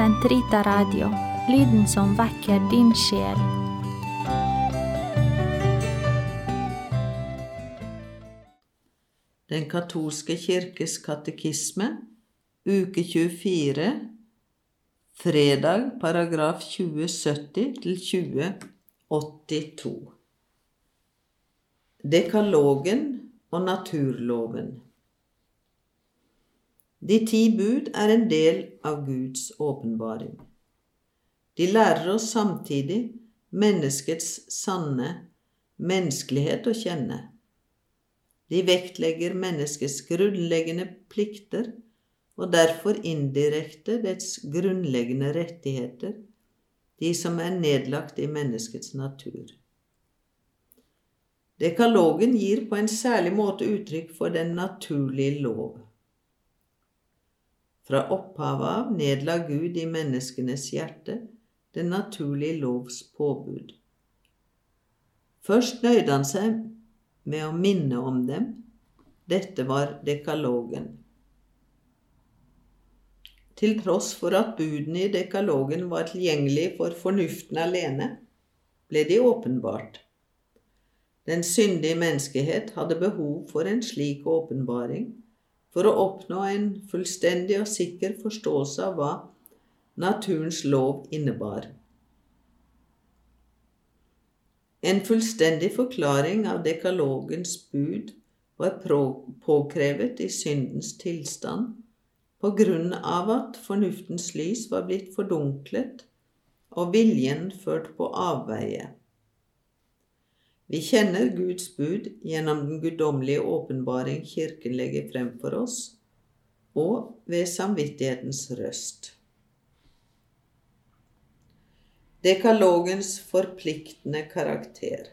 Sentrita Radio, lyden som vekker din sjel. Den katolske kirkes katekisme, uke 24, fredag, paragraf 2070 til 2082. Dekalogen og naturloven. De ti bud er en del av Guds åpenbaring. De lærer oss samtidig menneskets sanne menneskelighet å kjenne. De vektlegger menneskets grunnleggende plikter og derfor indirekte dets grunnleggende rettigheter, de som er nedlagt i menneskets natur. Dekalogen gir på en særlig måte uttrykk for den naturlige lov. Fra opphavet av nedla Gud i menneskenes hjerte den naturlige lovs påbud. Først nøyde han seg med å minne om dem. Dette var dekalogen. Til tross for at budene i dekalogen var tilgjengelige for fornuften alene, ble de åpenbart. Den syndige menneskehet hadde behov for en slik åpenbaring for å oppnå en fullstendig og sikker forståelse av hva naturens lov innebar. En fullstendig forklaring av dekalogens bud var påkrevet i syndens tilstand på grunn av at fornuftens lys var blitt fordunklet og viljen ført på avveie. Vi kjenner Guds bud gjennom den guddommelige åpenbaring Kirken legger frem for oss, og ved samvittighetens røst. Dekalogens forpliktende karakter.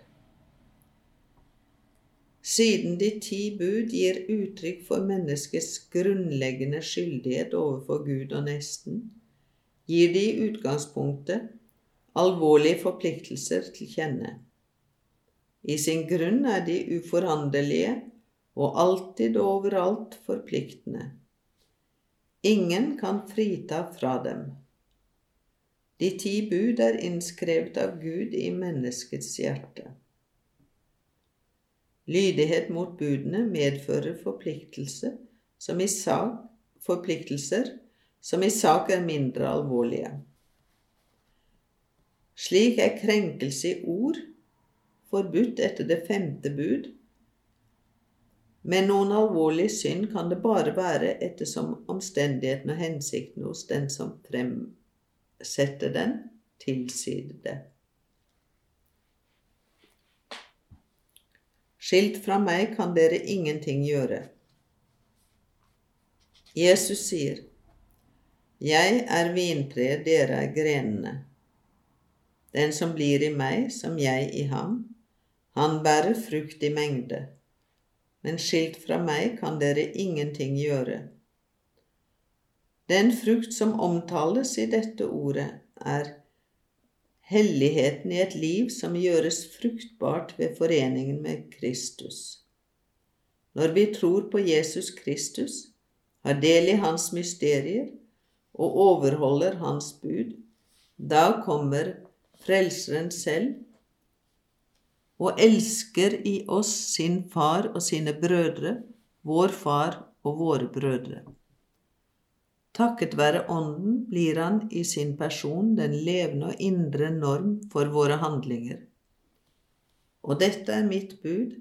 Siden de ti bud gir uttrykk for menneskets grunnleggende skyldighet overfor Gud og nesten, gir de i utgangspunktet alvorlige forpliktelser til kjenne. I sin grunn er de uforanderlige og alltid og overalt forpliktende. Ingen kan frita fra dem. De ti bud er innskrevet av Gud i menneskets hjerte. Lydighet mot budene medfører forpliktelse som sak, forpliktelser som i sak er mindre alvorlige. Slik er krenkelse i ord forbudt etter det femte bud, men noen alvorlig synd kan det bare være ettersom omstendighetene og hensikten hos den som fremsetter den, tilsier det. Skilt fra meg kan dere ingenting gjøre. Jesus sier, Jeg er vintreet, dere er grenene. Den som blir i meg, som jeg i ham, han bærer frukt i mengde. Men skilt fra meg kan dere ingenting gjøre. Den frukt som omtales i dette ordet, er helligheten i et liv som gjøres fruktbart ved foreningen med Kristus. Når vi tror på Jesus Kristus, har del i hans mysterier og overholder hans bud, da kommer Frelseren selv og elsker i oss sin far og sine brødre, vår far og våre brødre. Takket være Ånden blir han i sin person den levende og indre norm for våre handlinger. Og dette er mitt bud,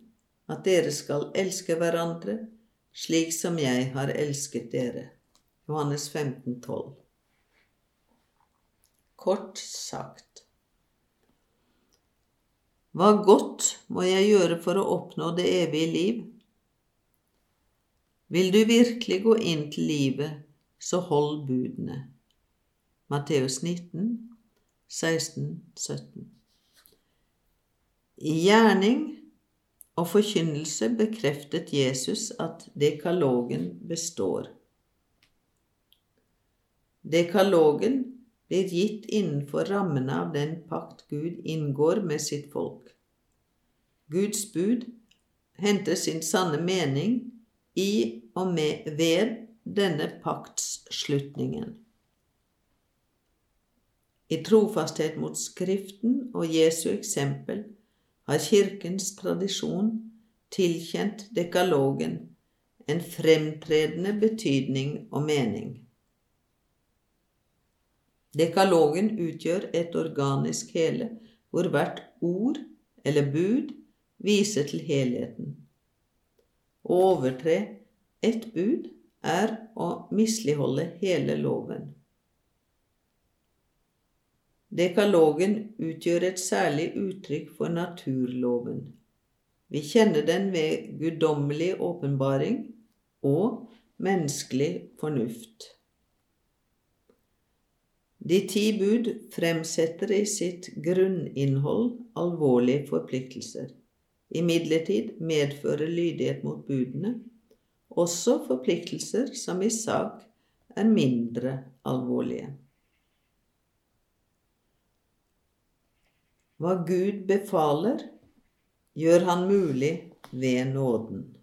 at dere skal elske hverandre slik som jeg har elsket dere. Johannes 15, 12. Kort sagt Hva godt må jeg gjøre for å oppnå det evige liv? Vil du virkelig gå inn til livet så hold budene. Matteus 19, 16, 17. I gjerning og forkynnelse bekreftet Jesus at dekalogen består. Dekalogen blir gitt innenfor rammene av den pakt Gud inngår med sitt folk. Guds bud henter sin sanne mening i og med ved denne paktsslutningen. I trofasthet mot Skriften og Jesu eksempel har Kirkens tradisjon tilkjent dekalogen en fremtredende betydning og mening. Dekalogen utgjør et organisk hele hvor hvert ord eller bud viser til helheten. Å overtre ett bud er å misligholde hele loven. Dekalogen utgjør et særlig uttrykk for naturloven. Vi kjenner den ved guddommelig åpenbaring og menneskelig fornuft. De ti bud fremsetter i sitt grunninnhold alvorlige forpliktelser. Imidlertid medfører lydighet mot budene også forpliktelser som i sak er mindre alvorlige. Hva Gud befaler, gjør Han mulig ved nåden.